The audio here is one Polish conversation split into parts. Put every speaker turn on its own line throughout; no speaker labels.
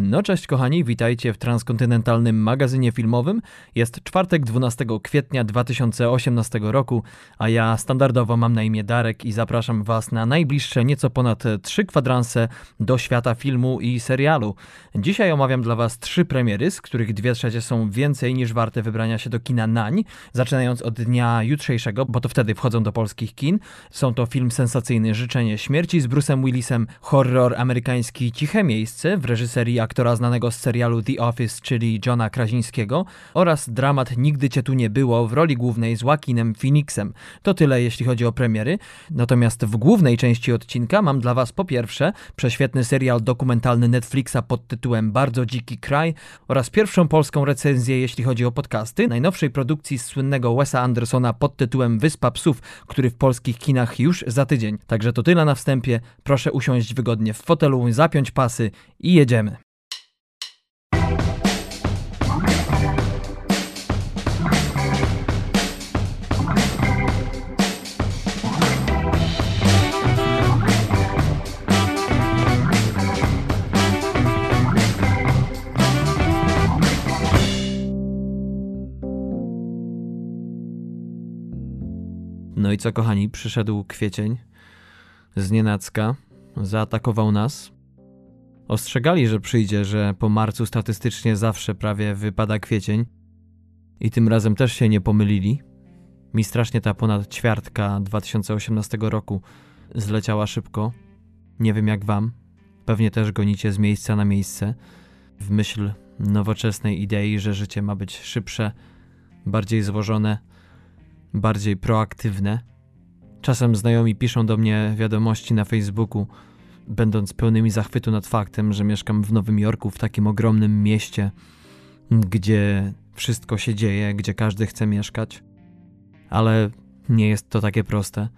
No cześć kochani, witajcie w transkontynentalnym magazynie filmowym. Jest czwartek 12 kwietnia 2018 roku, a ja standardowo mam na imię Darek i zapraszam Was na najbliższe nieco ponad trzy kwadranse do świata filmu i serialu. Dzisiaj omawiam dla Was trzy premiery, z których dwie trzecie są więcej niż warte wybrania się do kina nań, zaczynając od dnia jutrzejszego, bo to wtedy wchodzą do polskich kin. Są to film sensacyjny Życzenie Śmierci z Bruce'em Willisem, horror amerykański Ciche Miejsce w reżyserii aktora znanego z serialu The Office, czyli Johna Krazińskiego oraz dramat Nigdy Cię Tu Nie Było w roli głównej z Joaquinem Phoenixem. To tyle jeśli chodzi o premiery. Natomiast w głównej części odcinka mam dla Was po pierwsze prześwietny serial dokumentalny Netflixa pod tytułem Bardzo Dziki Kraj oraz pierwszą polską recenzję jeśli chodzi o podcasty najnowszej produkcji słynnego Wesa Andersona pod tytułem Wyspa Psów, który w polskich kinach już za tydzień. Także to tyle na wstępie. Proszę usiąść wygodnie w fotelu, zapiąć pasy i jedziemy. No i co, kochani, przyszedł kwiecień z nienacka, zaatakował nas. Ostrzegali, że przyjdzie, że po marcu statystycznie zawsze prawie wypada kwiecień. I tym razem też się nie pomylili. Mi strasznie ta ponad ćwiartka 2018 roku zleciała szybko. Nie wiem jak wam. Pewnie też gonicie z miejsca na miejsce w myśl nowoczesnej idei, że życie ma być szybsze, bardziej złożone, bardziej proaktywne. Czasem znajomi piszą do mnie wiadomości na Facebooku, będąc pełnymi zachwytu nad faktem, że mieszkam w Nowym Jorku, w takim ogromnym mieście, gdzie wszystko się dzieje, gdzie każdy chce mieszkać. Ale nie jest to takie proste.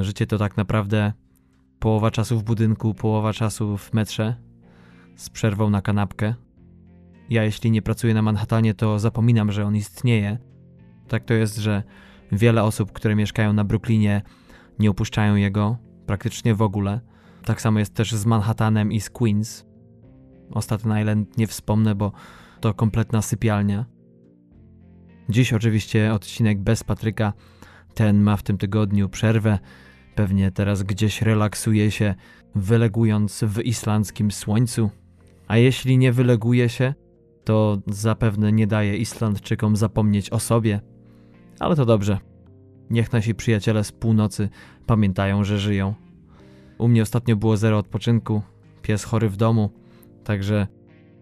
Życie to tak naprawdę połowa czasu w budynku, połowa czasu w metrze, z przerwą na kanapkę. Ja, jeśli nie pracuję na Manhattanie, to zapominam, że on istnieje. Tak to jest, że Wiele osób, które mieszkają na Brooklynie, nie opuszczają jego praktycznie w ogóle. Tak samo jest też z Manhattanem i z Queens. O Staten Island nie wspomnę, bo to kompletna sypialnia. Dziś oczywiście odcinek bez Patryka. Ten ma w tym tygodniu przerwę. Pewnie teraz gdzieś relaksuje się, wylegując w islandzkim słońcu. A jeśli nie wyleguje się, to zapewne nie daje Islandczykom zapomnieć o sobie. Ale to dobrze. Niech nasi przyjaciele z północy pamiętają, że żyją. U mnie ostatnio było zero odpoczynku, pies chory w domu, także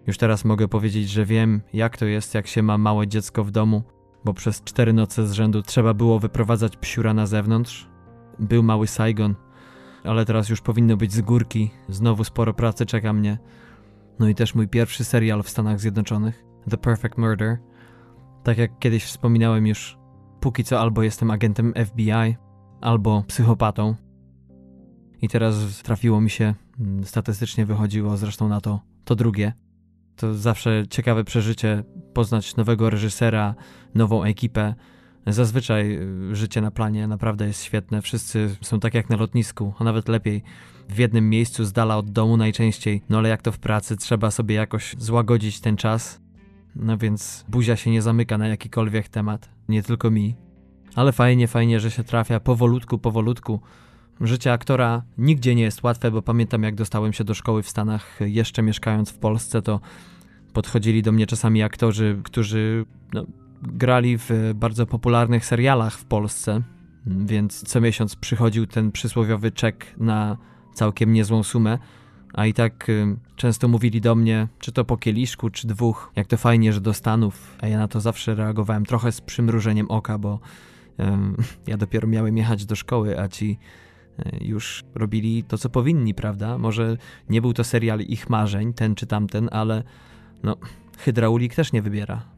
już teraz mogę powiedzieć, że wiem, jak to jest, jak się ma małe dziecko w domu, bo przez cztery noce z rzędu trzeba było wyprowadzać psiura na zewnątrz. Był mały Saigon, ale teraz już powinno być z górki, znowu sporo pracy czeka mnie. No i też mój pierwszy serial w Stanach Zjednoczonych, The Perfect Murder. Tak jak kiedyś wspominałem już, Póki co albo jestem agentem FBI, albo psychopatą. I teraz trafiło mi się, mm, statystycznie wychodziło zresztą na to, to drugie. To zawsze ciekawe przeżycie poznać nowego reżysera, nową ekipę. Zazwyczaj y, życie na planie naprawdę jest świetne. Wszyscy są tak jak na lotnisku, a nawet lepiej. W jednym miejscu, z dala od domu najczęściej. No ale jak to w pracy, trzeba sobie jakoś złagodzić ten czas no więc buzia się nie zamyka na jakikolwiek temat, nie tylko mi. Ale fajnie, fajnie, że się trafia powolutku, powolutku. Życie aktora nigdzie nie jest łatwe, bo pamiętam jak dostałem się do szkoły w Stanach, jeszcze mieszkając w Polsce, to podchodzili do mnie czasami aktorzy, którzy no, grali w bardzo popularnych serialach w Polsce, więc co miesiąc przychodził ten przysłowiowy czek na całkiem niezłą sumę a i tak y, często mówili do mnie, czy to po kieliszku, czy dwóch, jak to fajnie, że do Stanów, a ja na to zawsze reagowałem trochę z przymrużeniem oka, bo y, ja dopiero miałem jechać do szkoły, a ci y, już robili to, co powinni, prawda? Może nie był to serial ich marzeń, ten czy tamten, ale no, hydraulik też nie wybiera.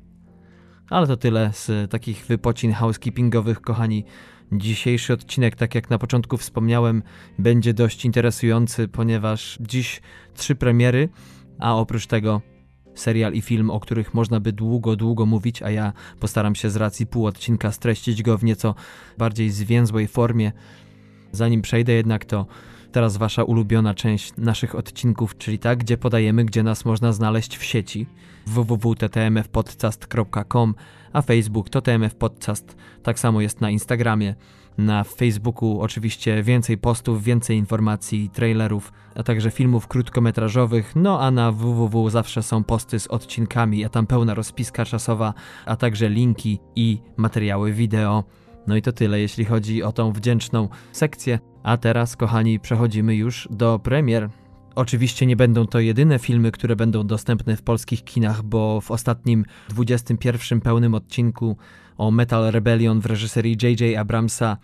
Ale to tyle z takich wypocin housekeepingowych, kochani. Dzisiejszy odcinek, tak jak na początku wspomniałem, będzie dość interesujący, ponieważ dziś trzy premiery, a oprócz tego serial i film, o których można by długo, długo mówić, a ja postaram się z racji pół odcinka streścić go w nieco bardziej zwięzłej formie. Zanim przejdę jednak, to teraz wasza ulubiona część naszych odcinków, czyli ta, gdzie podajemy, gdzie nas można znaleźć w sieci www.ttmfpodcast.com, a Facebook to TMF Podcast, tak samo jest na Instagramie. Na Facebooku oczywiście więcej postów, więcej informacji, trailerów, a także filmów krótkometrażowych. No a na www zawsze są posty z odcinkami, a tam pełna rozpiska czasowa, a także linki i materiały wideo. No i to tyle, jeśli chodzi o tą wdzięczną sekcję. A teraz, kochani, przechodzimy już do premier. Oczywiście nie będą to jedyne filmy, które będą dostępne w polskich kinach, bo w ostatnim 21 pełnym odcinku o Metal Rebellion w reżyserii J.J. Abramsa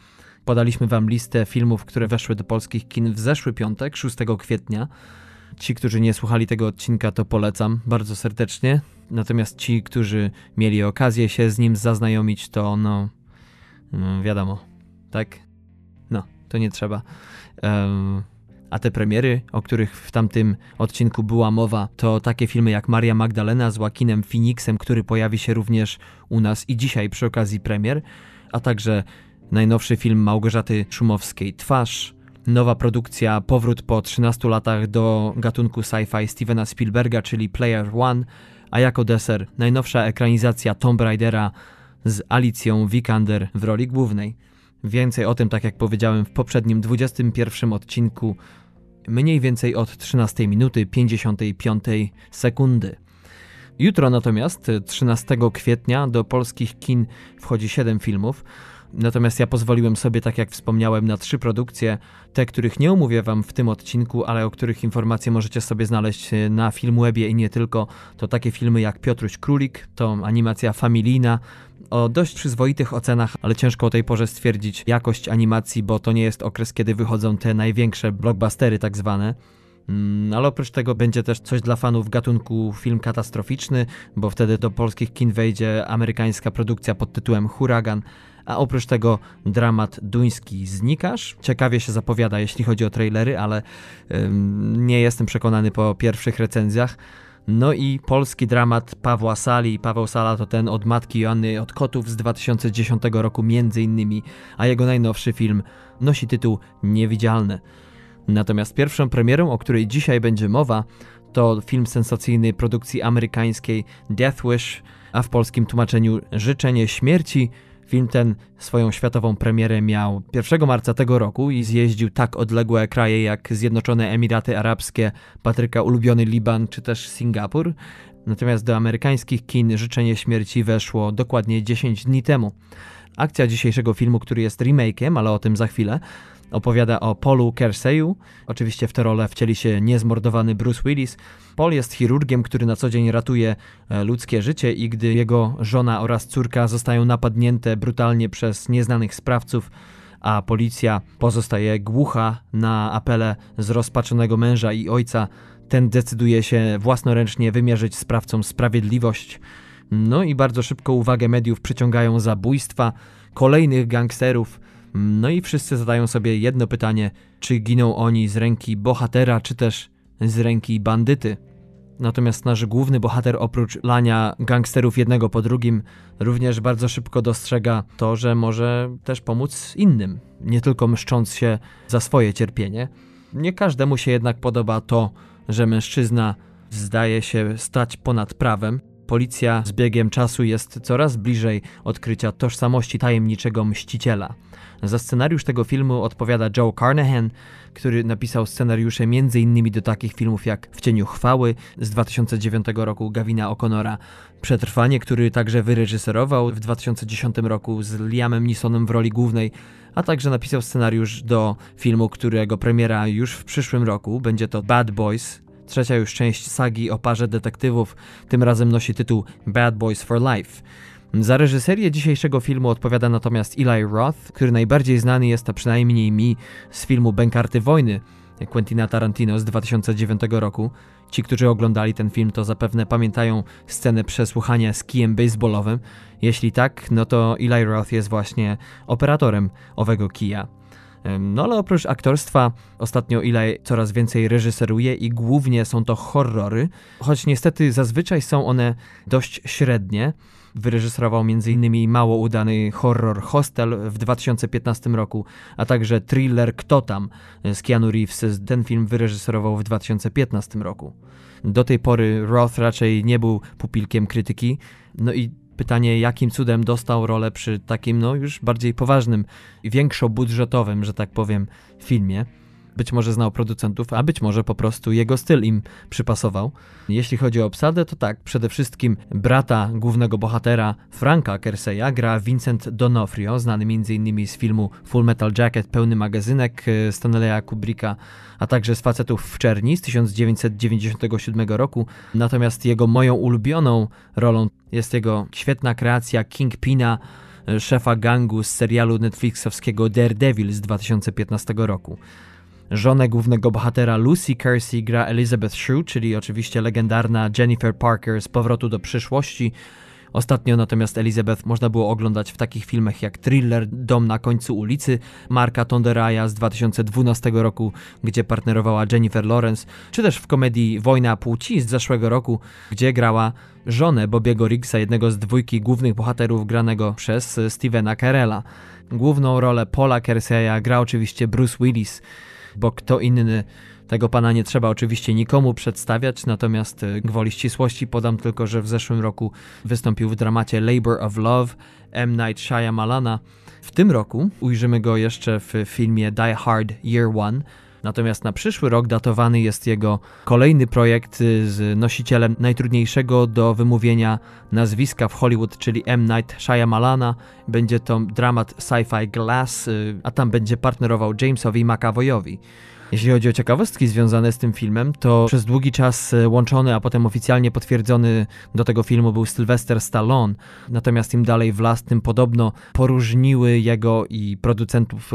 podaliśmy wam listę filmów, które weszły do polskich kin w zeszły piątek, 6 kwietnia. Ci, którzy nie słuchali tego odcinka, to polecam bardzo serdecznie. Natomiast ci, którzy mieli okazję się z nim zaznajomić, to no, no wiadomo, tak? No, to nie trzeba. Um, a te premiery, o których w tamtym odcinku była mowa, to takie filmy jak Maria Magdalena z Joaquinem Phoenixem, który pojawi się również u nas i dzisiaj przy okazji premier, a także najnowszy film Małgorzaty Szumowskiej Twarz, nowa produkcja Powrót po 13 latach do gatunku sci-fi Stevena Spielberga, czyli Player One, a jako deser najnowsza ekranizacja Tomb Raidera z Alicją Vikander w roli głównej. Więcej o tym, tak jak powiedziałem w poprzednim 21 odcinku, mniej więcej od 13 minuty 55 sekundy. Jutro natomiast, 13 kwietnia, do polskich kin wchodzi 7 filmów. Natomiast ja pozwoliłem sobie, tak jak wspomniałem, na trzy produkcje, te, których nie omówię wam w tym odcinku, ale o których informacje możecie sobie znaleźć na Filmwebie i nie tylko. To takie filmy jak Piotruś Królik, to animacja familijna, o dość przyzwoitych ocenach, ale ciężko o tej porze stwierdzić jakość animacji, bo to nie jest okres, kiedy wychodzą te największe blockbustery tak zwane. Mm, ale oprócz tego będzie też coś dla fanów gatunku film katastroficzny, bo wtedy do polskich kin wejdzie amerykańska produkcja pod tytułem Huragan, a oprócz tego dramat duński Znikasz. Ciekawie się zapowiada, jeśli chodzi o trailery, ale ym, nie jestem przekonany po pierwszych recenzjach. No i polski dramat Pawła Sali. Paweł Sala to ten od matki Joanny od kotów z 2010 roku między innymi, a jego najnowszy film nosi tytuł Niewidzialne. Natomiast pierwszą premierą, o której dzisiaj będzie mowa, to film sensacyjnej produkcji amerykańskiej Death Wish, a w polskim tłumaczeniu Życzenie Śmierci, Film ten swoją światową premierę miał 1 marca tego roku i zjeździł tak odległe kraje jak Zjednoczone Emiraty Arabskie, Patryka ulubiony Liban czy też Singapur. Natomiast do amerykańskich kin Życzenie Śmierci weszło dokładnie 10 dni temu. Akcja dzisiejszego filmu, który jest remake'iem, ale o tym za chwilę, Opowiada o Paulu Kerseyu. Oczywiście w tę rolę wcieli się niezmordowany Bruce Willis. Paul jest chirurgiem, który na co dzień ratuje e, ludzkie życie i gdy jego żona oraz córka zostają napadnięte brutalnie przez nieznanych sprawców, a policja pozostaje głucha na apele zrozpaczonego męża i ojca, ten decyduje się własnoręcznie wymierzyć sprawcom sprawiedliwość. No i bardzo szybko uwagę mediów przyciągają zabójstwa kolejnych gangsterów, no i wszyscy zadają sobie jedno pytanie: czy giną oni z ręki bohatera, czy też z ręki bandyty? Natomiast nasz główny bohater, oprócz lania gangsterów jednego po drugim, również bardzo szybko dostrzega to, że może też pomóc innym, nie tylko mszcząc się za swoje cierpienie. Nie każdemu się jednak podoba to, że mężczyzna zdaje się stać ponad prawem. Policja z biegiem czasu jest coraz bliżej odkrycia tożsamości tajemniczego mściciela. Za scenariusz tego filmu odpowiada Joe Carnahan, który napisał scenariusze m.in. do takich filmów jak W cieniu chwały z 2009 roku Gavina O'Connora, Przetrwanie, który także wyreżyserował w 2010 roku z Liamem Neesonem w roli głównej, a także napisał scenariusz do filmu, którego premiera już w przyszłym roku. Będzie to Bad Boys, trzecia już część sagi o parze detektywów, tym razem nosi tytuł Bad Boys for Life. Za reżyserię dzisiejszego filmu odpowiada natomiast Eli Roth, który najbardziej znany jest, a przynajmniej mi, z filmu Bękarty Wojny Quentina Tarantino z 2009 roku. Ci, którzy oglądali ten film, to zapewne pamiętają scenę przesłuchania z kijem baseballowym. Jeśli tak, no to Eli Roth jest właśnie operatorem owego kija. No ale oprócz aktorstwa ostatnio Eli coraz więcej reżyseruje i głównie są to horrory, choć niestety zazwyczaj są one dość średnie. Wyreżyserował m.in. mało udany horror Hostel w 2015 roku, a także thriller Kto tam z Keanu Reeves. Ten film wyreżyserował w 2015 roku. Do tej pory Roth raczej nie był pupilkiem krytyki, no i Pytanie, jakim cudem dostał rolę przy takim, no już bardziej poważnym większobudżetowym, że tak powiem, filmie. Być może znał producentów, a być może po prostu jego styl im przypasował. Jeśli chodzi o obsadę, to tak, przede wszystkim brata głównego bohatera Franka Kerseya gra Vincent D'Onofrio, znany m.in. z filmu Full Metal Jacket, pełny magazynek e, Stanleya Kubricka, a także z Facetów w Czerni z 1997 roku. Natomiast jego moją ulubioną rolą jest jego świetna kreacja Kingpina, e, szefa gangu z serialu Netflixowskiego Daredevil z 2015 roku. Żonę głównego bohatera Lucy Kersey gra Elizabeth Shue, czyli oczywiście legendarna Jennifer Parker z Powrotu do przyszłości. Ostatnio natomiast Elizabeth można było oglądać w takich filmach jak Thriller Dom na końcu ulicy Marka Tonderaya z 2012 roku, gdzie partnerowała Jennifer Lawrence, czy też w komedii Wojna płci z zeszłego roku, gdzie grała żonę Bobiego Riggsa, jednego z dwójki głównych bohaterów granego przez Stevena Carella. Główną rolę Paula Kerseya gra oczywiście Bruce Willis, bo kto inny tego pana nie trzeba oczywiście nikomu przedstawiać, natomiast e, gwoli ścisłości podam tylko, że w zeszłym roku wystąpił w dramacie Labor of Love M. Night Shyamalana. W tym roku ujrzymy go jeszcze w filmie Die Hard Year One. Natomiast na przyszły rok datowany jest jego kolejny projekt y, z nosicielem najtrudniejszego do wymówienia nazwiska w Hollywood, czyli M. Night Shyamalana. Będzie to dramat sci-fi Glass, y, a tam będzie partnerował Jamesowi McAvoyowi. Jeśli chodzi o ciekawostki związane z tym filmem, to przez długi czas y, łączony, a potem oficjalnie potwierdzony do tego filmu był Sylvester Stallone. Natomiast im dalej w las, tym podobno poróżniły jego i producentów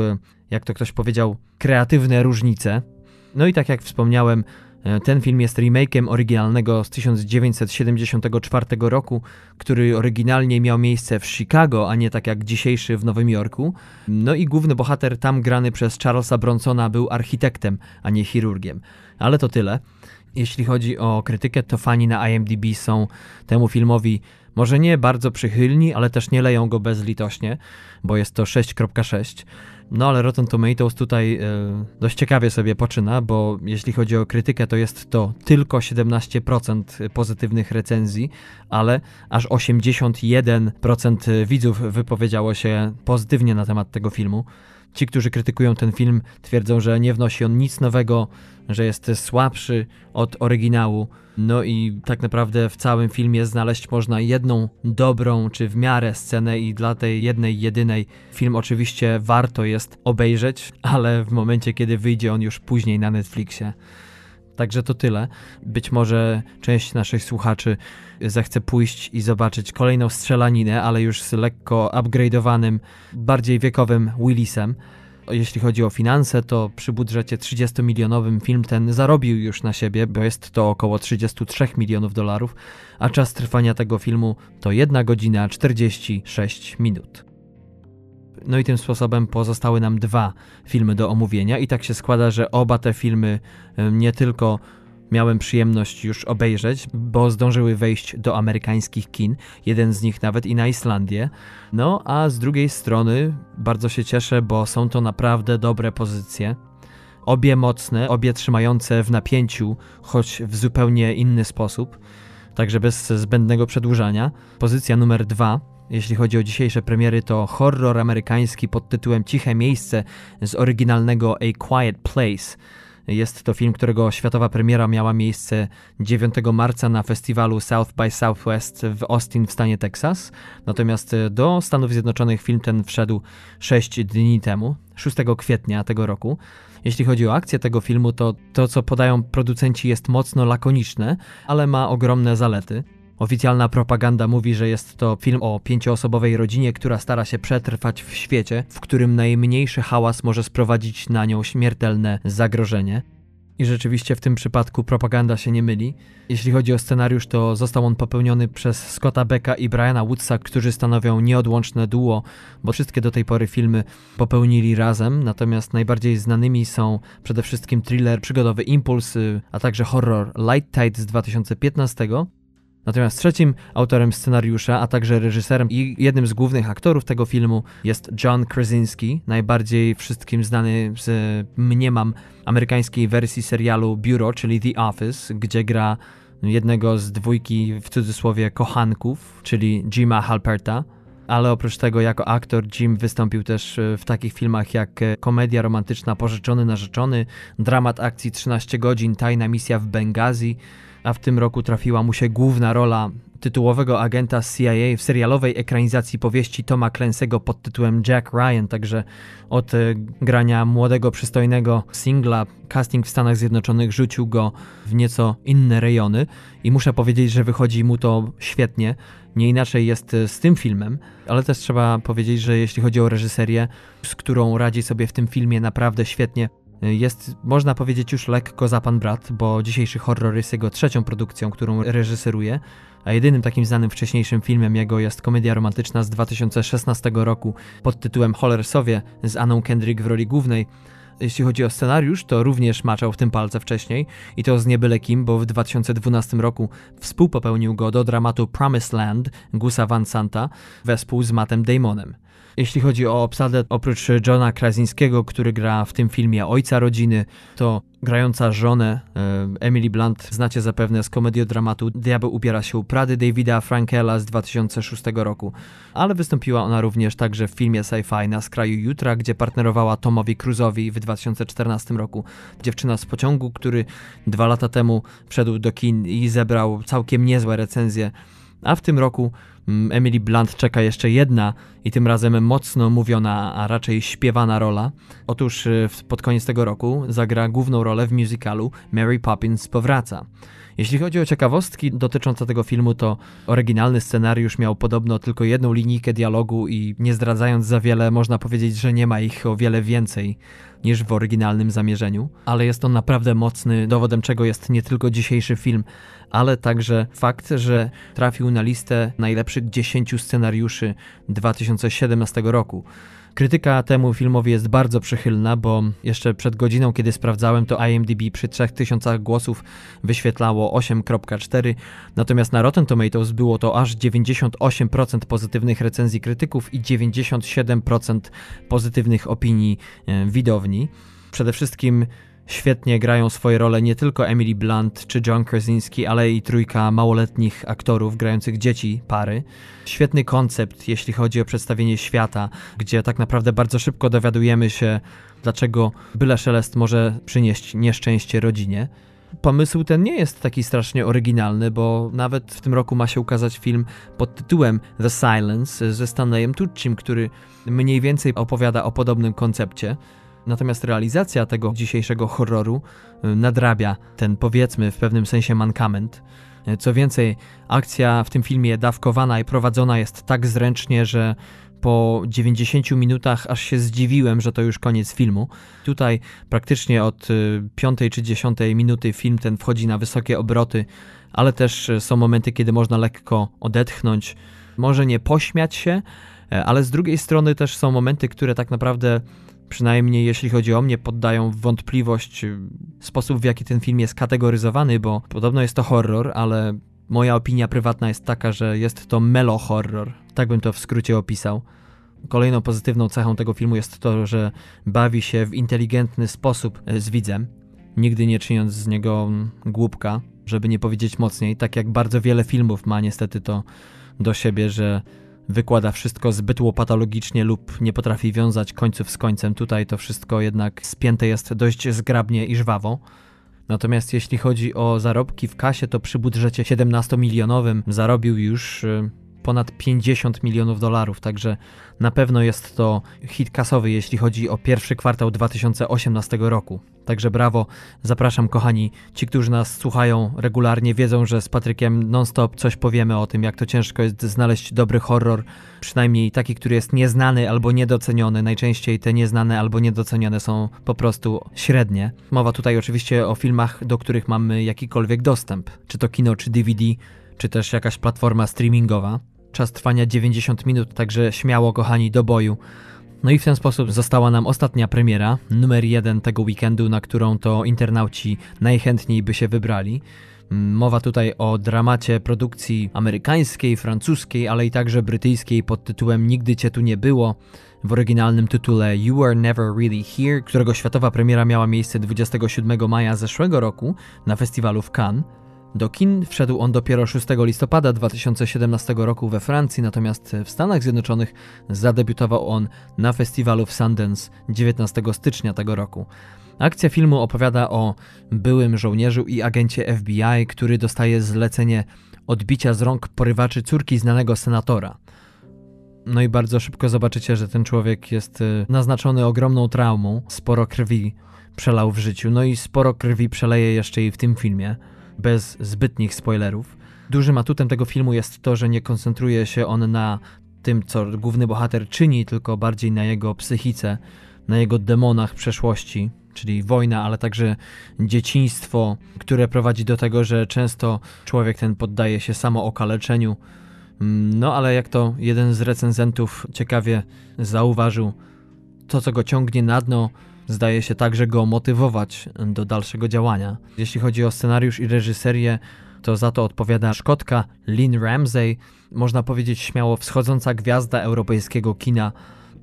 jak to ktoś powiedział, kreatywne różnice. No i tak jak wspomniałem, e, ten film jest remake'iem oryginalnego z 1974 roku, który oryginalnie miał miejsce w Chicago, a nie tak jak dzisiejszy w Nowym Jorku. No i główny bohater tam grany przez Charlesa Bronsona był architektem, a nie chirurgiem. Ale to tyle. Jeśli chodzi o krytykę, to fani na IMDb są temu filmowi może nie bardzo przychylni, ale też nie leją go bezlitośnie, bo jest to 6.6. No ale Rotten Tomatoes tutaj e, dość ciekawie sobie poczyna, bo jeśli chodzi o krytykę, to jest to tylko 17% pozytywnych recenzji, ale aż 81% widzów wypowiedziało się pozytywnie na temat tego filmu. Ci, którzy krytykują ten film, twierdzą, że nie wnosi on nic nowego, że jest słabszy od oryginału. No i tak naprawdę w całym filmie znaleźć można jedną dobrą czy w miarę scenę, i dla tej jednej, jedynej film oczywiście warto jest obejrzeć, ale w momencie, kiedy wyjdzie on już później na Netflixie. Także to tyle. Być może część naszych słuchaczy zechce pójść i zobaczyć kolejną strzelaninę, ale już z lekko upgrade'owanym, bardziej wiekowym Willisem. Jeśli chodzi o finanse, to przy budżecie 30-milionowym film ten zarobił już na siebie, bo jest to około 33 milionów dolarów, a czas trwania tego filmu to 1 godzina 46 minut. No i tym sposobem pozostały nam dwa filmy do omówienia, i tak się składa, że oba te filmy nie tylko miałem przyjemność już obejrzeć, bo zdążyły wejść do amerykańskich kin, jeden z nich nawet i na Islandię. No a z drugiej strony bardzo się cieszę, bo są to naprawdę dobre pozycje. Obie mocne, obie trzymające w napięciu, choć w zupełnie inny sposób, także bez zbędnego przedłużania. Pozycja numer dwa jeśli chodzi o dzisiejsze premiery, to horror amerykański pod tytułem Ciche Miejsce z oryginalnego A Quiet Place. Jest to film, którego światowa premiera miała miejsce 9 marca na festiwalu South by Southwest w Austin w stanie Texas. Natomiast do Stanów Zjednoczonych film ten wszedł 6 dni temu, 6 kwietnia tego roku. Jeśli chodzi o akcję tego filmu, to to, co podają producenci, jest mocno lakoniczne, ale ma ogromne zalety. Oficjalna propaganda mówi, że jest to film o pięcioosobowej rodzinie, która stara się przetrwać w świecie, w którym najmniejszy hałas może sprowadzić na nią śmiertelne zagrożenie. I rzeczywiście w tym przypadku propaganda się nie myli. Jeśli chodzi o scenariusz, to został on popełniony przez Scotta Becka i Briana Woodsa, którzy stanowią nieodłączne duo, bo wszystkie do tej pory filmy popełnili razem. Natomiast najbardziej znanymi są przede wszystkim thriller przygodowy Impuls, a także horror Light Tide z 2015 Natomiast trzecim autorem scenariusza, a także reżyserem i jednym z głównych aktorów tego filmu jest John Krasinski, najbardziej wszystkim znany z, mniemam, amerykańskiej wersji serialu Bureau, czyli The Office, gdzie gra jednego z dwójki, w cudzysłowie, kochanków, czyli Jima Halperta. Ale oprócz tego, jako aktor, Jim wystąpił też w takich filmach jak komedia romantyczna Pożyczony Narzeczony, dramat akcji 13 godzin, Tajna misja w Bengazi, a w tym roku trafiła mu się główna rola tytułowego agenta CIA w serialowej ekranizacji powieści Toma Clancy'ego pod tytułem Jack Ryan, także od e, grania młodego, przystojnego singla casting w Stanach Zjednoczonych rzucił go w nieco inne rejony i muszę powiedzieć, że wychodzi mu to świetnie. Nie inaczej jest e, z tym filmem, ale też trzeba powiedzieć, że jeśli chodzi o reżyserię, z którą radzi sobie w tym filmie naprawdę świetnie, jest, można powiedzieć, już lekko za pan brat, bo dzisiejszy horror jest jego trzecią produkcją, którą reżyseruje, a jedynym takim znanym wcześniejszym filmem jego jest komedia romantyczna z 2016 roku pod tytułem Hollersowie z Anną Kendrick w roli głównej. Jeśli chodzi o scenariusz, to również maczał w tym palce wcześniej i to z niebyle kim, bo w 2012 roku współpopełnił go do dramatu Promised Land Gusa Van Santa wespół z Mattem Damonem. Jeśli chodzi o obsadę, oprócz Johna Krasinskiego, który gra w tym filmie ojca rodziny, to grająca żonę Emily Blunt znacie zapewne z komediodramatu Diabeł ubiera się u Prady Davida Frankela z 2006 roku, ale wystąpiła ona również także w filmie sci-fi Na skraju jutra, gdzie partnerowała Tomowi Cruise'owi w 2014 roku. Dziewczyna z pociągu, który dwa lata temu wszedł do kin i zebrał całkiem niezłe recenzje, a w tym roku Emily Blunt czeka jeszcze jedna i tym razem mocno mówiona, a raczej śpiewana rola. Otóż y, pod koniec tego roku zagra główną rolę w musicalu Mary Poppins powraca. Jeśli chodzi o ciekawostki dotyczące tego filmu, to oryginalny scenariusz miał podobno tylko jedną linijkę dialogu i nie zdradzając za wiele, można powiedzieć, że nie ma ich o wiele więcej niż w oryginalnym zamierzeniu, ale jest on naprawdę mocny, dowodem czego jest nie tylko dzisiejszy film, ale także fakt, że trafił na listę najlepszych 10 scenariuszy 2017 roku. Krytyka temu filmowi jest bardzo przychylna, bo jeszcze przed godziną, kiedy sprawdzałem, to IMDb przy 3000 głosów wyświetlało 8.4, natomiast na Rotten Tomatoes było to aż 98% pozytywnych recenzji krytyków i 97% pozytywnych opinii e, widowni. Przede wszystkim Świetnie grają swoje role nie tylko Emily Blunt czy John Krasinski, ale i trójka małoletnich aktorów grających dzieci pary. Świetny koncept, jeśli chodzi o przedstawienie świata, gdzie tak naprawdę bardzo szybko dowiadujemy się, dlaczego byle szelest może przynieść nieszczęście rodzinie. Pomysł ten nie jest taki strasznie oryginalny, bo nawet w tym roku ma się ukazać film pod tytułem The Silence ze Stanleyem Tuccim, który mniej więcej opowiada o podobnym koncepcie. Natomiast realizacja tego dzisiejszego horroru y, nadrabia ten, powiedzmy, w pewnym sensie mankament. Y, co więcej, akcja w tym filmie dawkowana i prowadzona jest tak zręcznie, że po 90 minutach aż się zdziwiłem, że to już koniec filmu. Tutaj praktycznie od 5 y, czy 10 minuty film ten wchodzi na wysokie obroty, ale też są momenty, kiedy można lekko odetchnąć, może nie pośmiać się, ale z drugiej strony też są momenty, które tak naprawdę przynajmniej jeśli chodzi o mnie, poddają w wątpliwość y, sposób, w jaki ten film jest kategoryzowany, bo podobno jest to horror, ale moja opinia prywatna jest taka, że jest to melo-horror. Tak bym to w skrócie opisał. Kolejną pozytywną cechą tego filmu jest to, że bawi się w inteligentny sposób y, z widzem, nigdy nie czyniąc z niego mm, głupka, żeby nie powiedzieć mocniej, tak jak bardzo wiele filmów ma niestety to do siebie, że wykłada wszystko zbyt łopatologicznie lub nie potrafi wiązać końców z końcem. Tutaj to wszystko jednak spięte jest dość zgrabnie i żwawo. Natomiast jeśli chodzi o zarobki w kasie, to przy budżecie 17-milionowym zarobił już ponad 50 milionów dolarów, także na pewno jest to hit kasowy, jeśli chodzi o pierwszy kwartał 2018 roku. Także brawo, zapraszam kochani, ci, którzy nas słuchają regularnie, wiedzą, że z Patrykiem non-stop coś powiemy o tym, jak to ciężko jest znaleźć dobry horror, przynajmniej taki, który jest nieznany albo niedoceniony. Najczęściej te nieznane albo niedocenione są po prostu średnie. Mowa tutaj oczywiście o filmach, do których mamy jakikolwiek dostęp, czy to kino, czy DVD, czy też jakaś platforma streamingowa. Czas trwania 90 minut, także śmiało, kochani, do boju. No i w ten sposób została nam ostatnia premiera, numer jeden tego weekendu, na którą to internauci najchętniej by się wybrali. Mowa tutaj o dramacie produkcji amerykańskiej, francuskiej, ale i także brytyjskiej pod tytułem Nigdy Cię Tu Nie Było, w oryginalnym tytule You Are Never Really Here, którego światowa premiera miała miejsce 27 maja zeszłego roku na festiwalu w Cannes. Do kin wszedł on dopiero 6 listopada 2017 roku we Francji, natomiast w Stanach Zjednoczonych zadebiutował on na festiwalu w Sundance 19 stycznia tego roku. Akcja filmu opowiada o byłym żołnierzu i agencie FBI, który dostaje zlecenie odbicia z rąk porywaczy córki znanego senatora. No i bardzo szybko zobaczycie, że ten człowiek jest y, naznaczony ogromną traumą, sporo krwi przelał w życiu, no i sporo krwi przeleje jeszcze i w tym filmie bez zbytnich spoilerów. Dużym atutem tego filmu jest to, że nie koncentruje się on na tym, co główny bohater czyni, tylko bardziej na jego psychice, na jego demonach przeszłości, czyli wojna, ale także dzieciństwo, które prowadzi do tego, że często człowiek ten poddaje się samookaleczeniu. No ale jak to jeden z recenzentów ciekawie zauważył, to co go ciągnie na dno, zdaje się także go motywować do dalszego działania. Jeśli chodzi o scenariusz i reżyserię, to za to odpowiada Szkotka Lynn Ramsey, można powiedzieć śmiało wschodząca gwiazda europejskiego kina,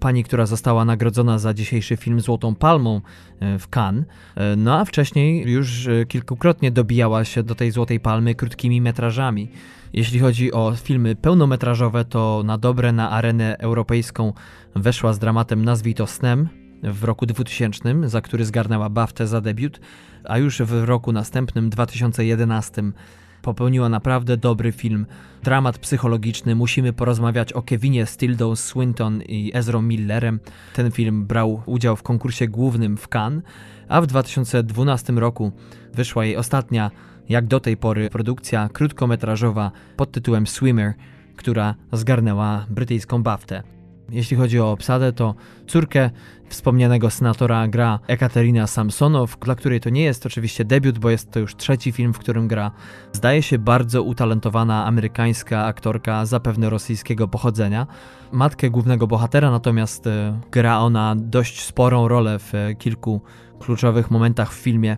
pani, która została nagrodzona za dzisiejszy film Złotą Palmą e, w Cannes, e, no a wcześniej już e, kilkukrotnie dobijała się do tej Złotej Palmy krótkimi metrażami. Jeśli chodzi o filmy pełnometrażowe, to na dobre na arenę europejską weszła z dramatem Nazwij to snem, w roku 2000, za który zgarnęła BAFTę za debiut, a już w roku następnym, 2011, popełniła naprawdę dobry film, dramat psychologiczny. Musimy porozmawiać o Kevinie Stildą Swinton i Ezra Millerem. Ten film brał udział w konkursie głównym w Cannes, a w 2012 roku wyszła jej ostatnia, jak do tej pory, produkcja krótkometrażowa pod tytułem Swimmer, która zgarnęła brytyjską BAFTę. Jeśli chodzi o obsadę, to córkę wspomnianego senatora gra Ekaterina Samsonow, dla której to nie jest oczywiście debiut, bo jest to już trzeci film, w którym gra. Zdaje się bardzo utalentowana amerykańska aktorka, zapewne rosyjskiego pochodzenia. Matkę głównego bohatera natomiast e, gra ona dość sporą rolę w e, kilku kluczowych momentach w filmie.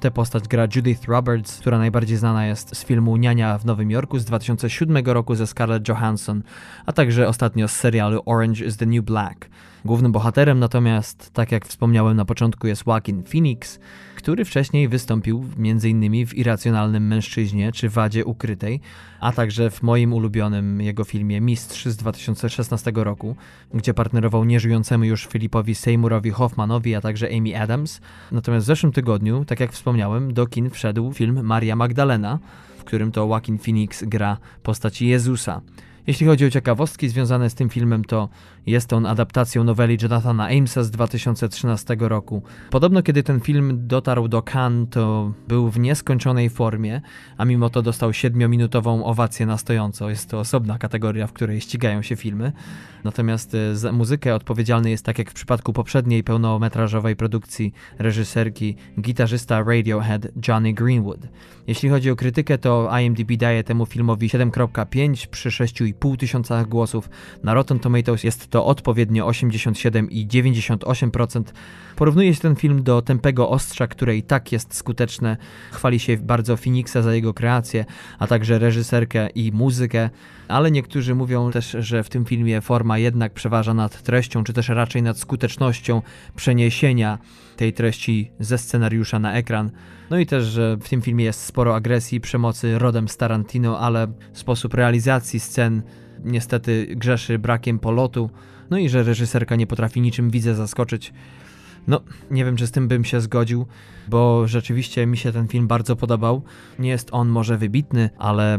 Tę postać gra Judith Roberts, która najbardziej znana jest z filmu Niania w Nowym Jorku z 2007 roku ze Scarlett Johansson, a także ostatnio z serialu Orange is the New Black. Głównym bohaterem natomiast, tak jak wspomniałem na początku, jest Joaquin Phoenix, który wcześniej wystąpił m.in. w Irracjonalnym Mężczyźnie czy Wadzie Ukrytej, a także w moim ulubionym jego filmie Mistrz z 2016 roku, gdzie partnerował nieżyjącemu już Filipowi Seymourowi Hoffmanowi, a także Amy Adams. Natomiast w zeszłym tygodniu, tak jak wspomniałem, do kin wszedł film Maria Magdalena, w którym to Joaquin Phoenix gra postaci Jezusa. Jeśli chodzi o ciekawostki związane z tym filmem, to jest on adaptacją noweli Jonathana Amesa z 2013 roku. Podobno kiedy ten film dotarł do Cannes, to był w nieskończonej formie, a mimo to dostał 7-minutową owację na stojąco. Jest to osobna kategoria, w której ścigają się filmy. Natomiast e, za muzykę odpowiedzialny jest, tak jak w przypadku poprzedniej pełnometrażowej produkcji reżyserki, gitarzysta Radiohead Johnny Greenwood. Jeśli chodzi o krytykę, to IMDb daje temu filmowi 7.5 przy 6,5 tysiącach głosów. Na Rotten Tomatoes jest to odpowiednio 87 i 98%. Porównuje się ten film do Tempego Ostrza, które i tak jest skuteczne. Chwali się bardzo Phoenixa za jego kreację, a także reżyserkę i muzykę, ale niektórzy mówią też, że w tym filmie forma jednak przeważa nad treścią, czy też raczej nad skutecznością przeniesienia tej treści ze scenariusza na ekran. No i też, że w tym filmie jest sporo agresji, przemocy rodem z Tarantino, ale sposób realizacji scen niestety grzeszy brakiem polotu, no i że reżyserka nie potrafi niczym widzę zaskoczyć. No, nie wiem, czy z tym bym się zgodził, bo rzeczywiście mi się ten film bardzo podobał. Nie jest on może wybitny, ale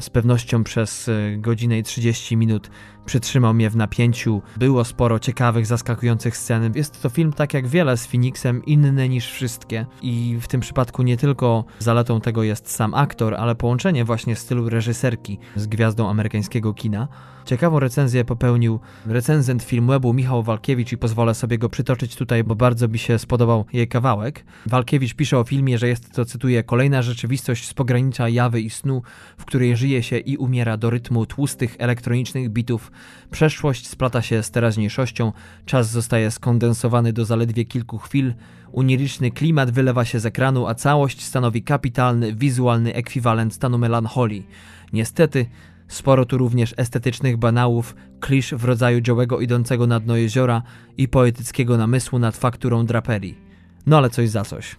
z pewnością przez e, godzinę i 30 minut przytrzymał mnie w napięciu. Było sporo ciekawych, zaskakujących scen. Jest to film, tak jak wiele z Phoenixem, inny niż wszystkie. I w tym przypadku nie tylko zaletą tego jest sam aktor, ale połączenie właśnie stylu reżyserki z gwiazdą amerykańskiego kina. Ciekawą recenzję popełnił recenzent Filmwebu Michał Walkiewicz i pozwolę sobie go przytoczyć tutaj, bo bardzo mi się spodobał jej kawałek. Walkiewicz pisze o filmie, że jest to, cytuję, kolejna rzeczywistość z pogranicza jawy i snu, w której żyje się i umiera do rytmu tłustych elektronicznych bitów. Przeszłość splata się z teraźniejszością, czas zostaje skondensowany do zaledwie kilku chwil, uniliczny klimat wylewa się z ekranu, a całość stanowi kapitalny, wizualny ekwiwalent stanu melancholii. Niestety, Sporo tu również estetycznych banałów, klisz w rodzaju Joe'ego idącego na dno jeziora i poetyckiego namysłu nad fakturą draperii. No ale coś za coś.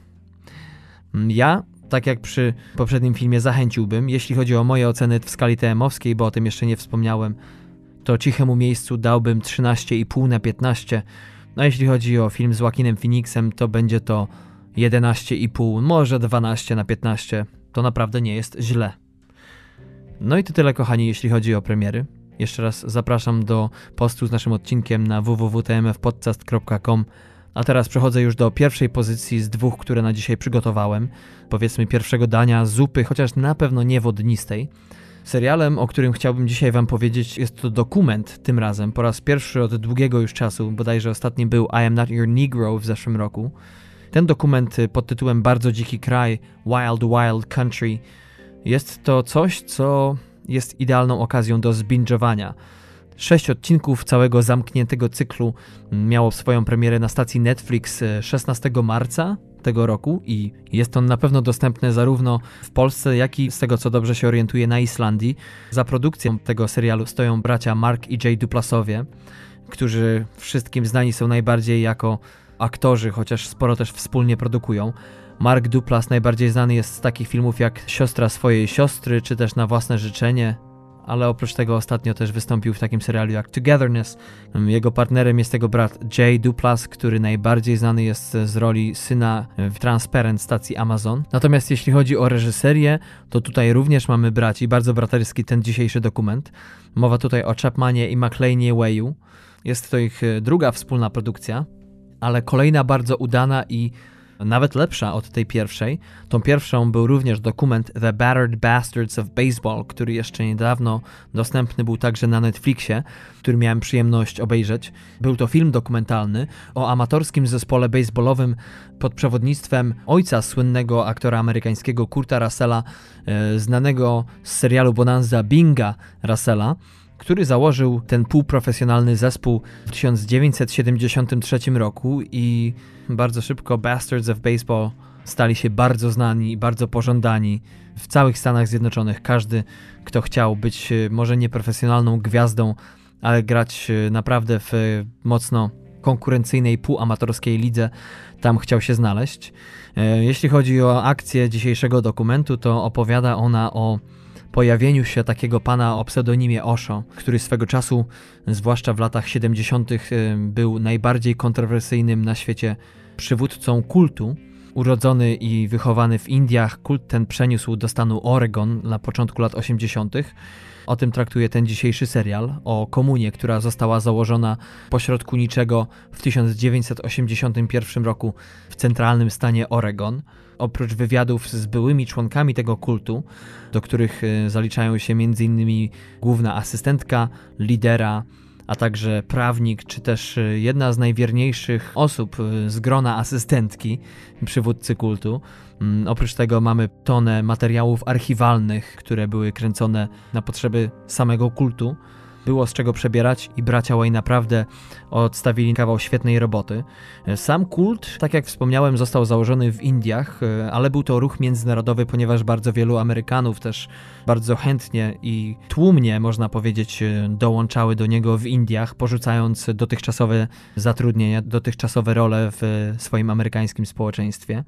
Mm, ja, tak jak przy poprzednim filmie, zachęciłbym, jeśli chodzi o moje oceny w skali TM-owskiej, bo o tym jeszcze nie wspomniałem, to cichemu miejscu dałbym 13,5 na 15. No jeśli chodzi o film z Joaquinem Phoenixem, to będzie to 11,5, może 12 na 15. To naprawdę nie jest źle. No i to tyle, kochani, jeśli chodzi o premiery. Jeszcze raz zapraszam do postu z naszym odcinkiem na www.tmfpodcast.com. A teraz przechodzę już do pierwszej pozycji z dwóch, które na dzisiaj przygotowałem. Powiedzmy pierwszego dania zupy, chociaż na pewno nie wodnistej. Serialem, o którym chciałbym dzisiaj Wam powiedzieć, jest to dokument tym razem. Po raz pierwszy od długiego już czasu, bodajże ostatni był I Am Not Your Negro w zeszłym roku. Ten dokument pod tytułem Bardzo dziki kraj, Wild Wild Country jest to coś, co jest idealną okazją do zbingowania. Sześć odcinków całego zamkniętego cyklu miało swoją premierę na stacji Netflix 16 e, marca tego roku i jest on na pewno dostępny zarówno w Polsce, jak i z tego co dobrze się orientuję na Islandii. Za produkcją tego serialu stoją bracia Mark i Jay Duplasowie, którzy wszystkim znani są najbardziej jako aktorzy, chociaż sporo też wspólnie produkują. Mark Duplas najbardziej znany jest z takich filmów jak Siostra swojej siostry, czy też Na własne życzenie, ale oprócz tego ostatnio też wystąpił w takim serialu jak Togetherness. Jego partnerem jest jego brat Jay Duplas, który najbardziej znany jest z roli syna w Transparent stacji Amazon. Natomiast jeśli chodzi o reżyserię, to tutaj również mamy braci, bardzo braterski ten dzisiejszy dokument. Mowa tutaj o Chapmanie i McLeanie Wayu. Jest to ich druga wspólna produkcja, ale kolejna bardzo udana i nawet lepsza od tej pierwszej. Tą pierwszą był również dokument The Battered Bastards of Baseball, który jeszcze niedawno dostępny był także na Netflixie, który miałem przyjemność obejrzeć. Był to film dokumentalny o amatorskim zespole baseballowym pod przewodnictwem ojca słynnego aktora amerykańskiego Kurta Russella, e, znanego z serialu Bonanza Binga Russella który założył ten półprofesjonalny zespół w 1973 roku i bardzo szybko Bastards of Baseball stali się bardzo znani i bardzo pożądani w całych Stanach Zjednoczonych. Każdy, kto chciał być e, może nieprofesjonalną gwiazdą, ale grać e, naprawdę w mocno konkurencyjnej półamatorskiej lidze, tam chciał się znaleźć. E, jeśli chodzi o akcję dzisiejszego dokumentu, to opowiada ona o pojawieniu się takiego pana o pseudonimie Osho, który swego czasu, zwłaszcza w latach 70., był najbardziej kontrowersyjnym na świecie przywódcą kultu. Urodzony i wychowany w Indiach, kult ten przeniósł do stanu Oregon na początku lat 80. O tym traktuje ten dzisiejszy serial, o komunie, która została założona pośrodku niczego w 1981 roku w centralnym stanie Oregon. Oprócz wywiadów z byłymi członkami tego kultu, do których e, zaliczają się m.in. główna asystentka lidera, a także prawnik, czy też e, jedna z najwierniejszych osób e, z grona asystentki przywódcy kultu. Mm, oprócz tego mamy tonę materiałów archiwalnych, które były kręcone na potrzeby samego kultu było z czego przebierać i bracia Way naprawdę odstawili kawał świetnej roboty. Sam kult, tak jak wspomniałem, został założony w Indiach, ale był to ruch międzynarodowy, ponieważ bardzo wielu Amerykanów też bardzo chętnie i tłumnie, można powiedzieć, dołączały do niego w Indiach, porzucając dotychczasowe zatrudnienia, dotychczasowe role w swoim amerykańskim społeczeństwie.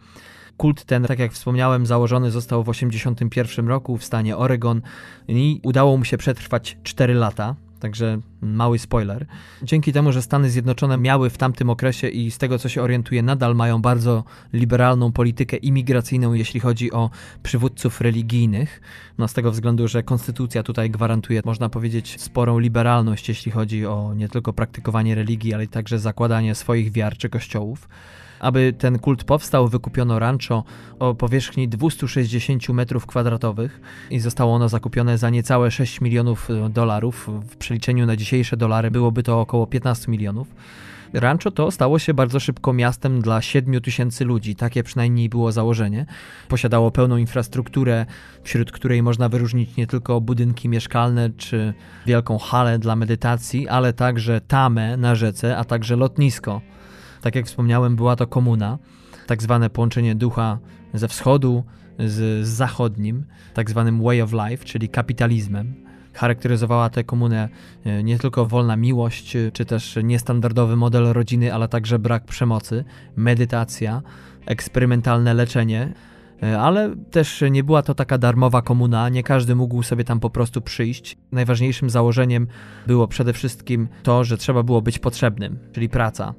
Kult ten, tak jak wspomniałem, założony został w 1981 roku w stanie Oregon i udało mu się przetrwać 4 lata Także mały spoiler. Dzięki temu, że Stany Zjednoczone miały w tamtym okresie i z tego co się orientuje, nadal mają bardzo liberalną politykę imigracyjną, jeśli chodzi o przywódców religijnych. No z tego względu, że konstytucja tutaj gwarantuje, można powiedzieć, sporą liberalność, jeśli chodzi o nie tylko praktykowanie religii, ale także zakładanie swoich wiar czy kościołów. Aby ten kult powstał, wykupiono rancho o powierzchni 260 metrów kwadratowych i zostało ono zakupione za niecałe 6 milionów e, dolarów. W przeliczeniu na dzisiejsze dolary byłoby to około 15 milionów. Rancho to stało się bardzo szybko miastem dla 7 tysięcy ludzi, takie przynajmniej było założenie. Posiadało pełną infrastrukturę, wśród której można wyróżnić nie tylko budynki mieszkalne czy wielką halę dla medytacji, ale także tamę na rzece, a także lotnisko. Tak jak wspomniałem, była to komuna, tak zwane połączenie ducha ze wschodu z, z zachodnim, tak zwanym way of life, czyli kapitalizmem. Charakteryzowała tę komunę e, nie tylko wolna miłość, e, czy też niestandardowy model rodziny, ale także brak przemocy, medytacja, eksperymentalne leczenie, e, ale też nie była to taka darmowa komuna, nie każdy mógł sobie tam po prostu przyjść. Najważniejszym założeniem było przede wszystkim to, że trzeba było być potrzebnym, czyli praca.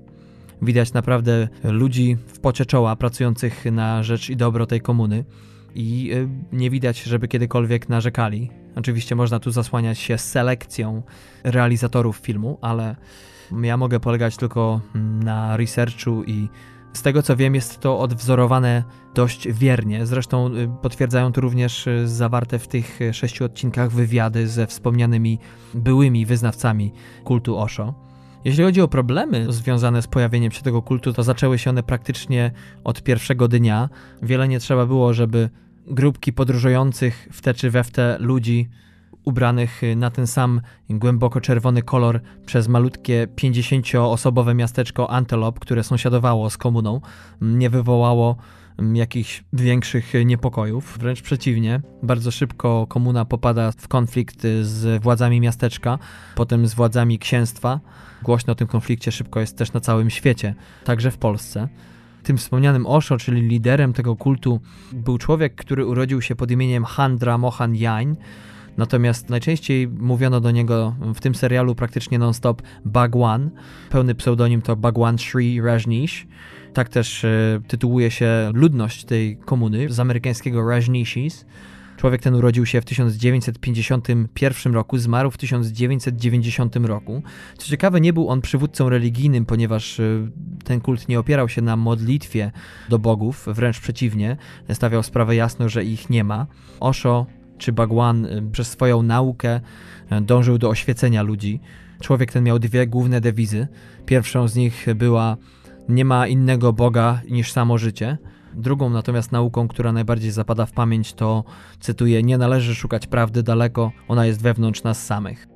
Widać naprawdę ludzi w pocie czoła pracujących na rzecz i dobro tej komuny i y, nie widać, żeby kiedykolwiek narzekali. Oczywiście można tu zasłaniać się selekcją realizatorów filmu, ale ja mogę polegać tylko na researchu i z tego co wiem, jest to odwzorowane dość wiernie. Zresztą y, potwierdzają to również y, zawarte w tych sześciu odcinkach wywiady ze wspomnianymi byłymi wyznawcami kultu Osho. Jeśli chodzi o problemy związane z pojawieniem się tego kultu, to zaczęły się one praktycznie od pierwszego dnia. Wiele nie trzeba było, żeby grupki podróżujących w te czy we w te ludzi ubranych na ten sam głęboko czerwony kolor przez malutkie 50-osobowe miasteczko Antelope, które sąsiadowało z komuną, nie wywołało jakichś większych niepokojów. Wręcz przeciwnie, bardzo szybko komuna popada w konflikt z władzami miasteczka, potem z władzami księstwa. Głośno o tym konflikcie szybko jest też na całym świecie, także w Polsce. Tym wspomnianym Osho, czyli liderem tego kultu, był człowiek, który urodził się pod imieniem Handra Mohan Jain. Natomiast najczęściej mówiono do niego w tym serialu praktycznie non-stop Bhagwan. Pełny pseudonim to Bhagwan Sri Rajneesh. Tak też e, tytułuje się ludność tej komuny z amerykańskiego Rajneeshis. Człowiek ten urodził się w 1951 roku, zmarł w 1990 roku. Co ciekawe, nie był on przywódcą religijnym, ponieważ e, ten kult nie opierał się na modlitwie do bogów, wręcz przeciwnie, stawiał sprawę jasno, że ich nie ma. Osho czy Bhagwan e, przez swoją naukę dążył do oświecenia ludzi. Człowiek ten miał dwie główne dewizy. Pierwszą z nich była nie ma innego Boga niż samo życie. Drugą natomiast nauką, która najbardziej zapada w pamięć, to cytuję: Nie należy szukać prawdy daleko, ona jest wewnątrz nas samych.